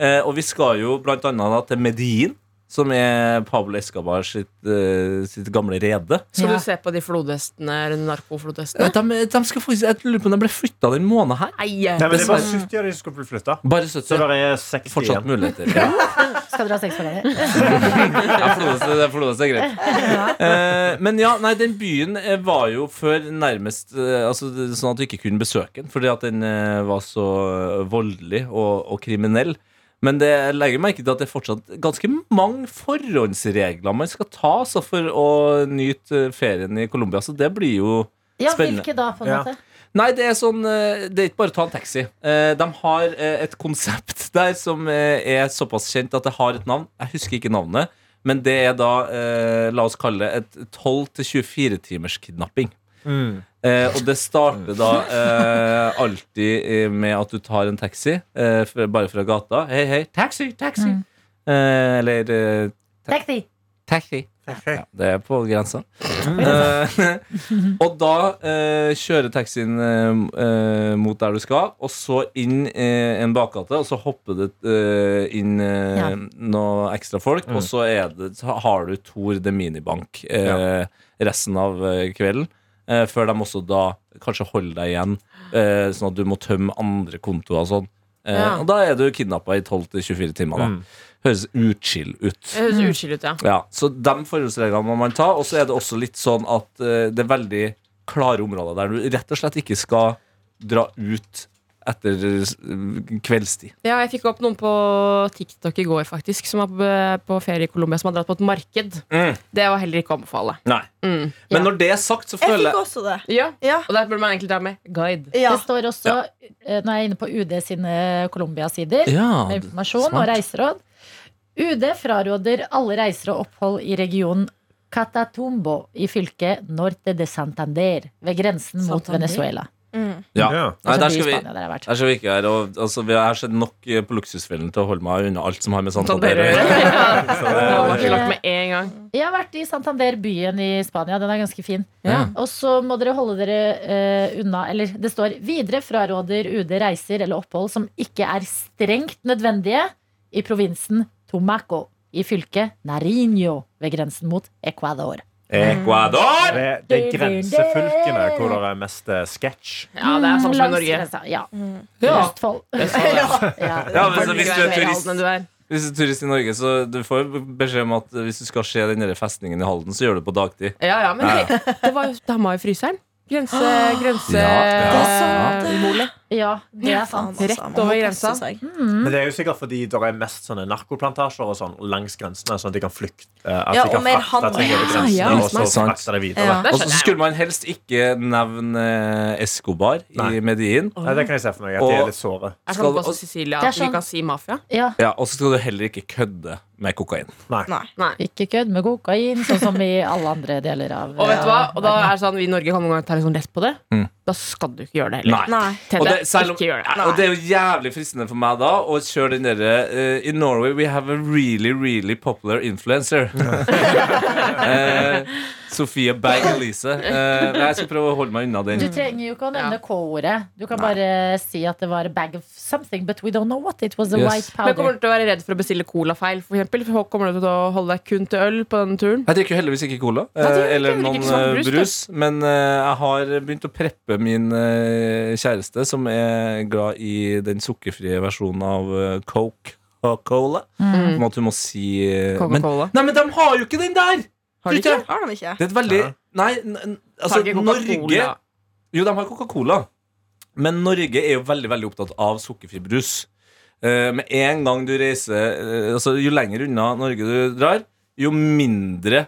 Eh, og vi skal jo blant annet til Medellin, som er Pablo Escobar sitt, uh, sitt gamle rede.
Skal
Ja.
du se på de flodhestene, eller narkoflodhestene?
De, de skal faktisk, jeg lurer på om de ble flytta den måneden her.
Nei,
Nei, men det er bare 70 av de som skal bli flytta.
Bare
Så
70.
det er 60
Fortsatt muligheter. Ja. <laughs>
Skal dere ha sex for dere? <laughs>
Ja, flodhest, det er flodhest er greit. Eh, men ja, nei, den byen eh, var jo før nærmest uh, altså, Sånn at du ikke kunne besøke den, fordi at den uh, var så voldelig og, og kriminell. Men det legger merke til at det er fortsatt ganske mange forhåndsregler man skal ta så for å nyte ferien i Colombia. Så det blir jo
Ja,
Spennende.
hvilke da, på en
Ja.
måte?
Nei, det er sånn eh, Det er ikke bare å ta en taxi. Eh, De har eh, et konsept <laughs> der som er såpass kjent at det har et navn. Jeg husker ikke navnet, men det er da, la oss kalle det et 12-24 timers kidnapping.
Mm.
Eh, og det starter da eh, alltid eh, med at du tar en taxi, eh, bare fra gata. Hei, hei, taxi, taxi!
Mm.
Eh, eller eh,
Taxi!
Taxi. Ja, det er på grensa. Eh, <laughs> og da eh, kjører taxien mot der du skal, og så inn eh, en bakgate, og så hopper det eh, inn eh,
Ja.
noe ekstra folk, og så, er det, så har du Tor de Minibank eh, resten av eh, kvelden. Eh, før de også da kanskje holder deg igjen, eh, sånn at du må tømme andre kontoer og sånn. Eh,
Ja.
Og da er du kidnappa i 12-24 timer. da
Mm.
Høres utskill ut.
Det høres utskilt ut, ja.
Ja, så de forholdsreglene må man ta. Og så er det også litt sånn at eh, det er veldig klare områder der du rett og slett ikke skal dra ut etter kveldstid.
Ja, jeg fikk opp noen på TikTok i går, faktisk, som var på- på ferie i Colombia, som har dratt på et marked.
Mm.
Det var heller ikke å anbefale.
Nei.
Mm.
Men når det er sagt, så
Jeg
føler
fikk
jeg
også det.
Ja,
Ja.
Og der burde man egentlig ta med guide.
ja.
Det står også, eh, når jeg er inne på UD sine Colombia-sider,
Ja,
med informasjon
smart.
og reiseråd UD fraråder alle reiser og opphold i regionen Catatumbo i fylket Norte de Santander, ved grensen mot Venezuela.
Ja.
Ja.
Nei,
Altså,
der skal vi
der
skal vi ikke være. Og, altså, vi har sett nok eh, på luksusfellen til å holde meg unna alt som har med Santander å gjøre.
Jeg har vært i Santander, byen i Spania. Den er ganske fin.
Ja.
Og så må dere holde dere uh, unna Eller det står videre fraråder UD reiser eller opphold som ikke er strengt nødvendige i provinsen Tomaco i fylket Nariño ved grensen mot Ecuador.
Ecuador!
Det, det er grensefylkene hvor det er mest sketsj. sketch.
Ja, det er samme som i Norge.
Ja.
Ja.
Østfold. <laughs>
Ja,
Ja.
Ja, men så hvis du er turist. Hvis du er turist i Norge, så du får beskjed om at hvis du skal se den festningen i Halden, så gjør du det på dagtid.
Ja, ja, men det, det var jo dama i fryseren. Grense, <gasps> grense
Ja, ja.
Det er sant, det.
ja, det er sant.
Rett over grensa.
seg.
Men det er jo sikkert fordi det er mest sånne narkoplantasjer og sånn langs grensene, sånn at de kan flykte. At
Ja,
de kan frakte ting over grensene,
Ja,
og så frakte det videre.
Ja.
Og så skulle man helst ikke nevne eh, Escobar i
Nei.
Medellin.
Nei, det kan jeg se for meg, at de er litt såre.
Skal-
sånn på Sicilia at vi
sånn-
kan si mafia?
Ja,
Ja, Og så skal du heller ikke kødde med kokain.
Nei.
Nei.
Nei.
ikke kødd med kokain, sånn som i alle andre deler av
Og vet du hva?
eh,
Og da er det sånn, Vi i Norge kan noen ganger ta litt sånn lett på det.
Mm.
Da skal du ikke gjøre det heller.
Nei.
Nei.
Tete,
Og det, selv om,
ikke gjør det.
Nei, og det er jo jævlig fristende for meg da å kjøre den derre uh, In Norway we have a really, really popular influencer. <laughs> Eh, Sofie Berg-Elise. Uh, <laughs> jeg skal prøve å holde meg unna den.
Du trenger jo ikke å nevne
Ja.
K-ordet. Du kan bare si at det var a bag of something, but we don't know what it was. A
Yes.
white
Men kommer du til å være redd for å bestille cola feil? For eksempel? For Kommer du til å holde deg kun til øl på denne turen?
Jeg drikker jo heldigvis ikke cola
Nei,
eh, eller
ikke
noen
svart
eh,
brus,
brus, men eh, jeg har begynt å preppe min eh, kjæreste, som er glad i den sukkerfrie versjonen av Coke. Coca-Cola.
Mm.
Om at hun må si eh, men,
Coca-Cola.
Nei, men de har jo ikke den der!
Har
de
ikke?
Har de ikke?
Det er et veldig
Ja.
Nei, altså Norge Jo, de har Coca-Cola. Men Norge er jo veldig veldig opptatt av sukkerfri brus. Uh, med en gang du reiser uh, Altså Jo lenger unna Norge du drar, jo mindre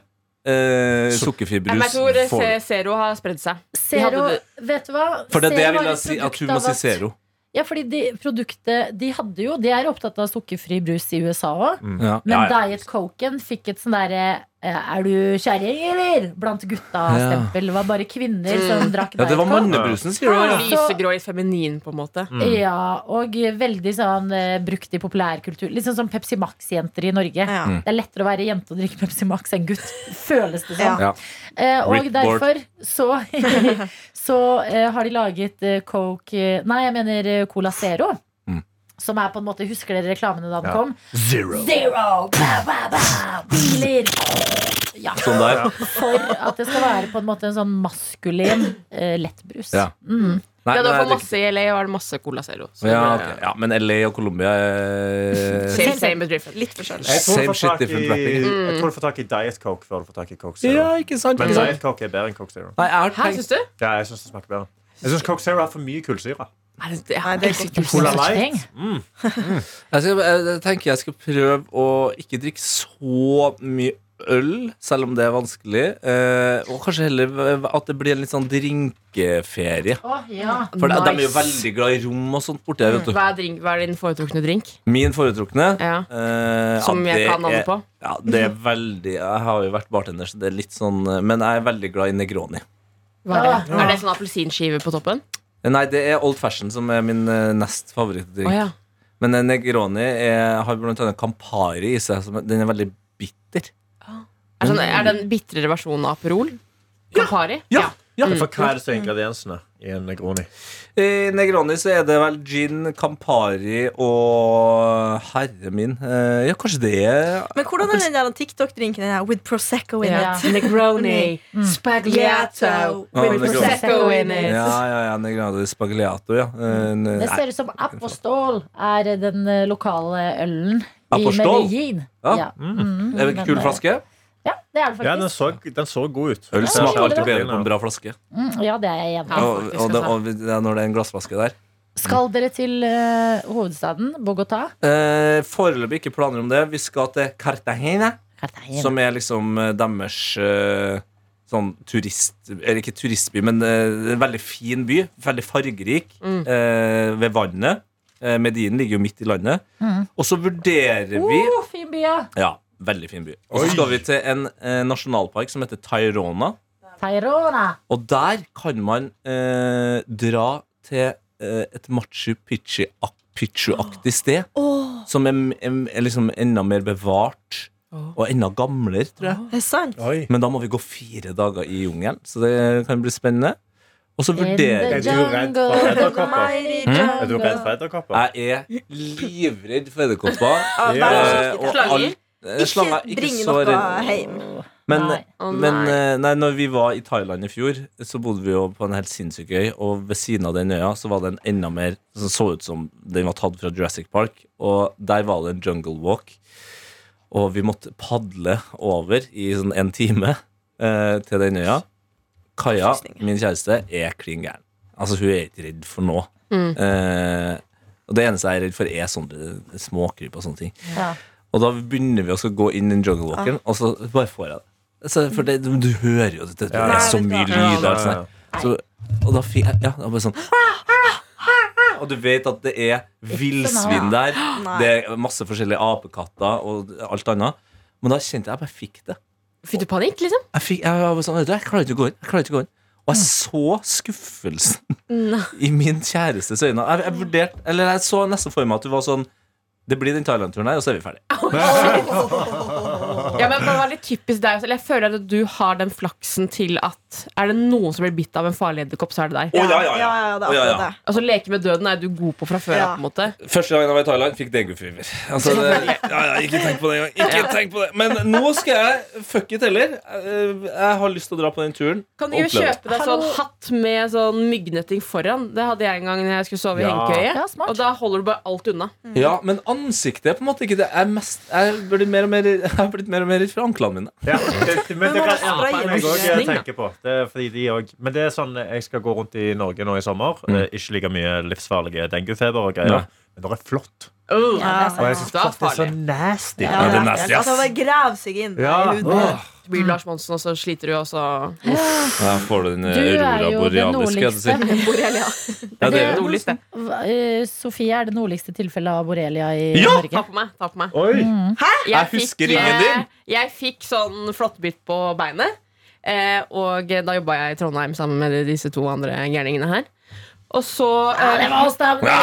eh, sukkerfri
brus får
brus
jeg tror eh,
du.
Zero har spredd seg.
Zero, vet du hva?
For det er det jeg
Zero
vil
har
da
et
si at hun må si Zero.
Ja, fordi de, produktet De hadde jo De er opptatt av sukkerfri brus i USA òg.
Ja.
Men
Ja, ja.
Diet Coken fikk et sånn derre eh, Er du kjerring, eller? Blant gutta-stempel. Det var bare kvinner som drakk
ja, det var
Coke.
mannebrusen, sier du. Ja.
Lysegrå i feminin, på en måte.
Ja, og veldig sånn eh, brukt i populærkultur. Litt sånn som Pepsi Max-jenter i Norge.
Ja.
Mm.
Det er lettere å være jente og drikke Pepsi Max enn gutt. <laughs> Føles det som.
Ja.
Ja.
Eh, og
Rick
derfor så, <laughs> så eh, har de laget eh, Coke eh, Nei, jeg mener eh, Cola Zero. Som er på en måte Husker dere reklamene da den
Ja.
kom?
Zero.
Zero! Ba, ba, ba, biler! Ja,
Sånn der.
for at det skal være på en måte en sånn maskulin eh, lettbrus.
Ja.
Mm.
Nei,
Ja,
nei, det-
fått masse i LA og har det masse Cola Zero. Så
ja, ok. ja, men LA og Colombia er
Same, same but different.
Litt forskjellig.
Jeg tror, du får
shit,
tak i,
different wrapping.
jeg tror du får tak i Diet Coke før du får tak i Coke Zero.
Ja, ikke sant?
Men
Ikke sant?
Diet Coke er bedre enn Coke Zero.
Nei, jeg har
Hæ,
tenkt
syns du?
Ja, jeg synes det smaker bedre. Jeg syns Coke Zero har for mye kullsyre.
Nei, det,
Nei, det er
jeg
Cola. Light.
Streng.
Jeg, skal, jeg tenker jeg skal prøve å ikke drikke så mye øl, selv om det er vanskelig. Eh, og kanskje heller at det blir en litt sånn drinkeferie.
Oh, ja.
For de, de er jo veldig glad i rom og sånt borti her. vet du.
Hva er, drink, hva er din foretrukne drink?
Min foretrukne
Ja.
eh,
Som
ja,
jeg kan navnet
er-
på?
Ja, det er veldig Jeg har jo vært bartender, så det er litt sånn eh, Men jeg er veldig glad i Negroni.
Hva er det? Er det sånn appelsinskive på toppen?
Nei, det er Old Fashion som er min eh, nest favorittdrink.
Å ja.
Men eh, Negroni er, har blant annet Campari i seg. Som, den er veldig bitter.
Er, sånn, er det en bitrere versjon av Aperol? Campari?
Ja. Ja.
For hva er det som er ingrediensene i en Negroni?
I Negroni så er det vel gin, Campari og Herre min eh, Ja, kanskje det er
Men hvordan er den der TikTok-drinken den with Prosecco in
Ja.
it?
Negroni. <laughs>
Spagliato
Ja,
with
Negroni.
Prosecco in it.
Ja, ja, ja, Negroni Spagliato, ja. Eh,
Det ser ut som Apostol er den eh, lokale ølen
Apostol?
i Medellin.
Ja.
Ja. Mm,
er det en kul flaske?
Ja, det er det
Ja, den
faktisk.
så, den så god ut.
Øl smaker alltid bedre på en bra flaske.
Mm, ja, det er jeg enig i.
Og, og, det, og det er når det er en glassflaske der.
Skal dere til uh, hovedstaden, Bogotá?
Eh, Foreløpig ikke planer om det. Vi skal til Cartagena,
Cartagena.
som er liksom eh, deres uh, sånn turist... Eller ikke turistby, men uh, en veldig fin by. Veldig fargerik.
Mm.
eh, ved vannet. Medinen ligger jo midt i landet.
Mm.
Og så vurderer vi
Oh, fin by, ja.
Ja, veldig fin by. Og så skal vi til en eh, nasjonalpark som heter Tairona.
Tairona.
Og der kan man eh, dra til eh, et Machu Picchu- Picchu-aktig sted. Som er, er, er liksom enda mer bevart. Og enda gamlere, tror jeg.
det er sant.
Oi.
Men da må vi gå fire dager i jungelen, så det kan bli spennende. Og så vurderer
Er du redd for edderkopper?
Mighty
Mm?
Er du redd for edderkopper?
Jeg er livredd for edderkopper. <laughs>
Ja.
Eh, og
Slanger?
Eh, Slanger
Ikke
ikke
bring noe hjem.
Men,
Nei.
Men
nei.
eh, nei, når vi var i Thailand i fjor, så bodde vi jo på en helt sinnssyk øy. Og ved siden av den øya så var det en enda mer som så ut som den var tatt fra Jurassic Park. Og der var det en jungle walk. Og vi måtte padle over i sånn en time eh, til den øya. Kaja, min kjæreste, er klin gæren. Altså, hun er ikke redd for noe.
Mm.
Eh, og det eneste jeg er redd for, er sånne småkryp og sånne ting.
Ja.
Og da begynner vi å gå inn i den jungle walken, og så bare får jeg det. Så, for det, du hører jo det, det, er så mye
lyd.
lyd. sånn. Så, og da fikk jeg ja, det var bare sånn Og du vet at det er villsvin der. <gasps> Det er masse forskjellige apekatter og alt annet. Men da kjente jeg at jeg bare fikk det.
Fikk du panikk, liksom?
Jeg, fikk, jeg var sånn, jeg klarer ikke å gå inn. Jeg klarer ikke å gå inn. Og jeg så skuffelsen <laughs> i min kjærestes øyne. Jeg, jeg vurderte, eller jeg så nesten for meg at du var sånn Det blir den Thailand-turen her, og så er vi ferdige. <laughs>
Ja, men det var litt typisk deg. Jeg føler at du har den flaksen til at er det noen som blir bitt av en farlig edderkopp, så er det deg.
Oh, ja, ja, ja.
ja, ja, det er
ja, ja.
Altså Leke med døden er du god på fra før
Ja.
på en måte
Første gangen jeg var i Thailand, fikk denguefever. Altså, det- ja, ja, ikke tenk på det engang. Ikke tenk på det. Men nå skal jeg fuck it heller. Jeg jeg har lyst til å dra på den turen.
Kan du jo kjøpe deg sånn hatt med sånn myggnetting foran? Det hadde jeg en gang når jeg skulle sove i
Ja.
hengekøye.
Ja.
Og da holder du bare alt unna.
Ja, men ansiktet er på en måte ikke det. Jeg er, mest, jeg er blitt mer og mer <laughs> Jeg har blitt mer og mer redd for anklene mine.
Ja, det, det, men det kan jeg òg tenke på. Det er fordi de også, men det er sånn jeg skal gå rundt i Norge nå i sommer. Mm. Ikke like mye livsfarlige denguefeber og greier.
Ja.
Men det er flott.
Oh,
Ja, det er
Og jeg syns
Det er
så nasty.
Ja,
Ja, det er nasty, ass.
Altså, det graver seg inn
Ja.
i huden.
Så blir du Lars Monsen, og så sliter du, og så
Der får du den eh,
er
aurora
jo det
jeg si. <laughs>
Borelia.
Ja, det er
Nordligst, det.
Eh, Sofie er det nordligste tilfellet av borrelia i
Ja!
Norge.
Ta på meg. ta på meg
Oi!
Jeg husker ringen din.
eh, Jeg fikk sånn flåttbitt på beinet. Eh, og da jobba jeg i Trondheim sammen med disse to andre gærningene her. Og så
Ja, det
eh,
var oss, da.
Hva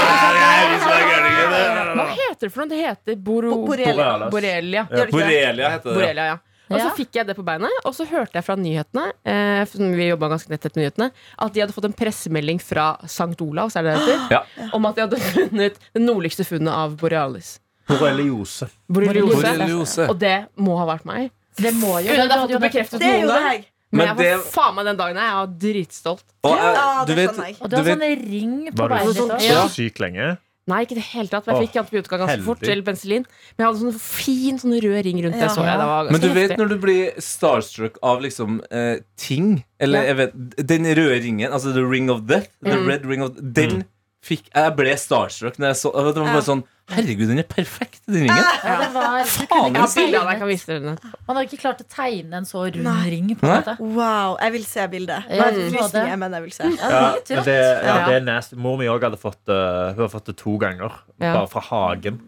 heter det for noe? Det heter boro...
Borrelia. Borrelia.
Borealis.
Borrelia.
Heter det.
Borrelia, ja. Og så
Ja.
fikk jeg det på beinet, og så hørte jeg fra nyhetene eh, Vi ganske nett etter nyhetene at de hadde fått en pressemelding fra St. Olavs er det det heter?
Ja.
om at de hadde funnet det nordligste funnet av borealis.
Borreliose.
Borreliose.
Borreliose.
Og det må ha vært meg.
Det må jo
Uten at jeg har fått det bekreftet
Det er jo
noen gang.
deg.
Men
Men
jeg
det
var faen meg den dagen her. Jeg var dritstolt.
Og jeg,
Ja,
du
det
vet,
skjønner jeg.
Og
du
du har sånn ring på
Var du
beinet ditt også.
så syk lenge?
Nei, ikke i det hele tatt. Jeg
Åh,
fikk antibiotika ganske
heldig.
fort. Eller penicillin. Men jeg hadde sånn fin sånn rød ring rundt det. Så jeg. Det var
Men du vet
heftig.
når du blir starstruck av liksom eh, ting Eller
Ja.
jeg vet, den røde ringen, altså the ring of death, the
Mm.
red ring of Den fikk Jeg ble starstruck når jeg så Det var bare sånn Herregud, den er perfekt, den ringen.
Ja, det var, du
Faen,
kunne ikke
av deg. Kan vise dere den.
Man har ikke klart å tegne en så rund
Nei.
ring. på en måte
Wow, jeg vil se bildet. Frysninger,
det.
men jeg vil se.
Ja,
Ja,
det er
ja, det er nasty. Mor mi òg hadde fått det. Hun har fått det to ganger.
Ja.
Bare fra hagen.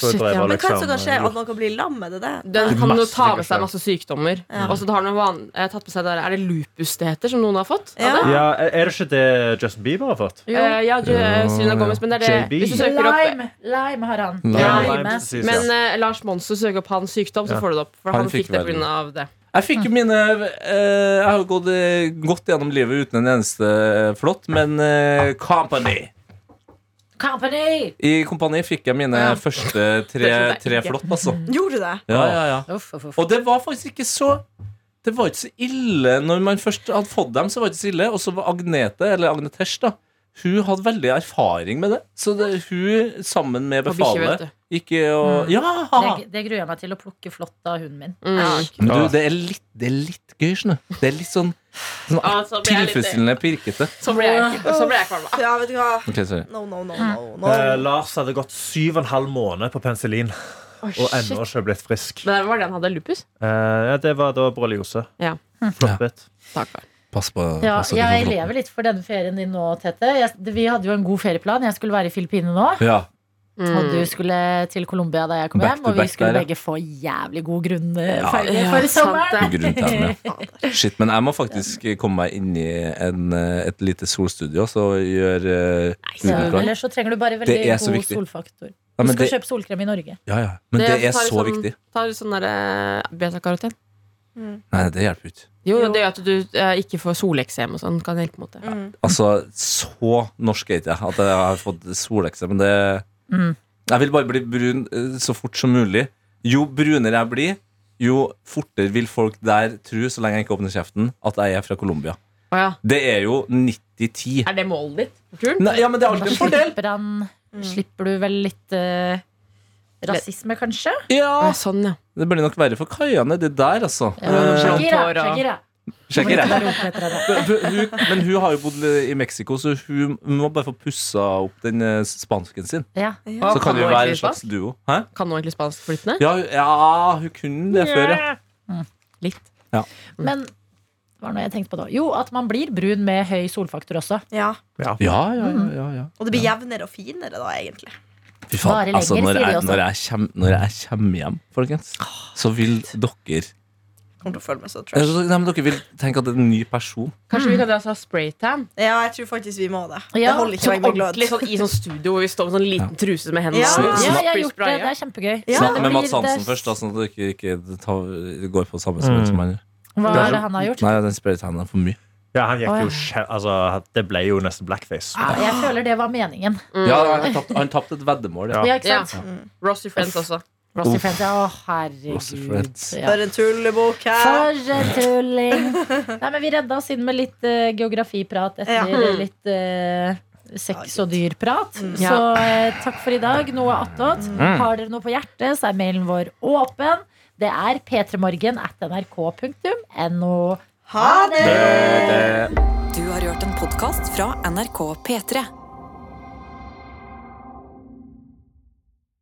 Shit, ja.
Men hva som kan skje?
eh,
At noen kan bli lam? Er det det?
Den kan jo ta med seg masse sykdommer.
Ja.
Og så har den van eh, tatt med seg der, Er det lupus det heter, som noen har fått?
Ja.
Ja, Er det ikke det Justin Bieber har fått?
Jo.
Eh, ja,
Ja,
Selena Gomez, men det er det
JB.
Hvis du søker opp
Lime, lime har han.
Lime.
Ja,
Lime
Men eh, Lars Monsen søker opp hans sykdom, så får du det opp. For
Han
han,
fikk
fikk det pga. det.
Jeg fikk jo mine eh, Jeg har gått eh, godt gjennom livet uten en eneste eh, flott, men eh, Company
Company!
I Kompani fikk jeg mine
Ja.
første tre, tre flott, altså.
Gjorde du det?
Ja, ja, ja.
Uff, uff, uff.
Og det var faktisk ikke så Det var ikke så ille Når man først hadde fått dem, så var det ikke så ille. Og så var Agnete, eller Agnetesh, da hun hadde veldig erfaring med det. Så det, hun, sammen med befalet, gikk og
Mm.
Ja!
Det, det gruer jeg meg til å plukke flott av hunden min.
Mm.
Ja. du, det er litt, det er litt gøy, skjønner du. Det er litt sånn, sånn
ah, så
tilfredsstillende pirkete.
Så ble jeg, så ble jeg kvalm.
Ja, vet du hva?
Okay.
No, no, no, no, no.
Eh, Lars hadde gått syv og en halv måned på penicillin
Oh,
og ennå ikke blitt frisk.
Men det var det han hadde lupus?
Eh, ja, det var da borreliose.
Ja.
Floppet.
Takk far.
Pass på
Ja,
pass på
jeg lever litt for denne ferien din nå, Tete. Jeg, vi hadde jo en god ferieplan. Jeg skulle være i Filippinene nå.
Ja. Mm.
Og du skulle til Colombia da jeg kom
Back
hjem. Og vi skulle
der, ja.
begge få jævlig god grunn
Ja,
for sommeren. <laughs>
Ja. Shit, men jeg må faktisk komme meg inn i en, eh, et lite solstudio så gjør uh,
Ja. Eller så trenger du bare veldig
er
god
viktig.
solfaktor. Du skal
det,
kjøpe solkrem i Norge.
ja, ja. men det er
tar
så
sånn,
viktig.
Tar sånn derre betakaroten.
Nei, det hjelper jo ikke.
Jo,
Jo.
det gjør at du eh, ikke får soleksem og sånn. Kan hjelpe mot det.
Mm.
Altså, så norsk er ikke jeg at jeg har fått soleksem. men det
Mm.
Jeg vil bare bli brun eh, så fort som mulig. Jo brunere jeg blir, jo fortere vil folk der tro, så lenge jeg ikke åpner kjeften, at jeg er fra Colombia.
Oh, ja.
Det er jo 90-10.
Er det målet ditt for turen?
Nei, Ja, men det er alltid en fordel.
slipper, han, slipper du vel litt eh, rasisme, kanskje?
Ja,
Ja, sånn, ja.
Det blir nok verre for Kaja nedi der, altså.
Ja,
Eh,
Shakira, Shakira.
Men hun, har jo bodd i Mexico, så hun må bare få pussa opp den eh, spansken sin.
Ja.
Ja.
Så kan
kan hun
være en slags duo. Hæ?
Kan hun egentlig spansk flytende?
Ja, ja, hun kunne det før, ja.
Litt.
Men hva var det jeg tenkte på da? Jo, at man blir brun med høy solfaktor også.
Ja.
Ja, ja, ja, ja, ja.
Og det blir jevnere og finere da, egentlig.
Fy faen,
Bare
altså, når
sier de
jeg,
også.
når, jeg kjem, når jeg kommer hjem, folkens, så vil dere
Kommer til å føle meg så trash.
nei, men Dere vil tenke at det er en ny person.
Kanskje vi kan dra oss ha spraytan?
Ja, jeg tror faktisk vi må det.
Ja.
Det holder ikke
Sånn
meg
ordentlig sånn, i sånn studio hvor vi står med sånn liten truse med hendene.
Ja.
Sn-
Ja, jeg har gjort det. Det er kjempegøy.
Ja.
Snakk
det
med
blir-
Mads Hansen
det-
først, da, sånn at dere ikke tar, går på samme som
Mm.
som han gjør.
Hva er det han har gjort?
Nei, den spraytannen er for mye.
Ja, han gikk
ja.
jo altså, Det ble jo nesten blackface.
Ja, jeg føler det var meningen.
Mm.
Ja, han tapte tapt et veddemål. Ja.
Ja.
Ja, ikke sant?
Rossi Friends også.
Rossi
Uff.
Friends, ja. Å, herregud. Ja.
For en tullebok her.
For en tulling. Nei, men vi redda oss inn med litt uh, geografiprat etter
Ja.
litt uh, sex og dyrprat.
Mm.
Så uh, takk for i dag. Noe attåt.
Mm.
Har dere noe på hjertet, så er mailen vår åpen. Det er p3morgen at nrk.no.
Ha
det!
Du har hørt en podkast fra NRK P3.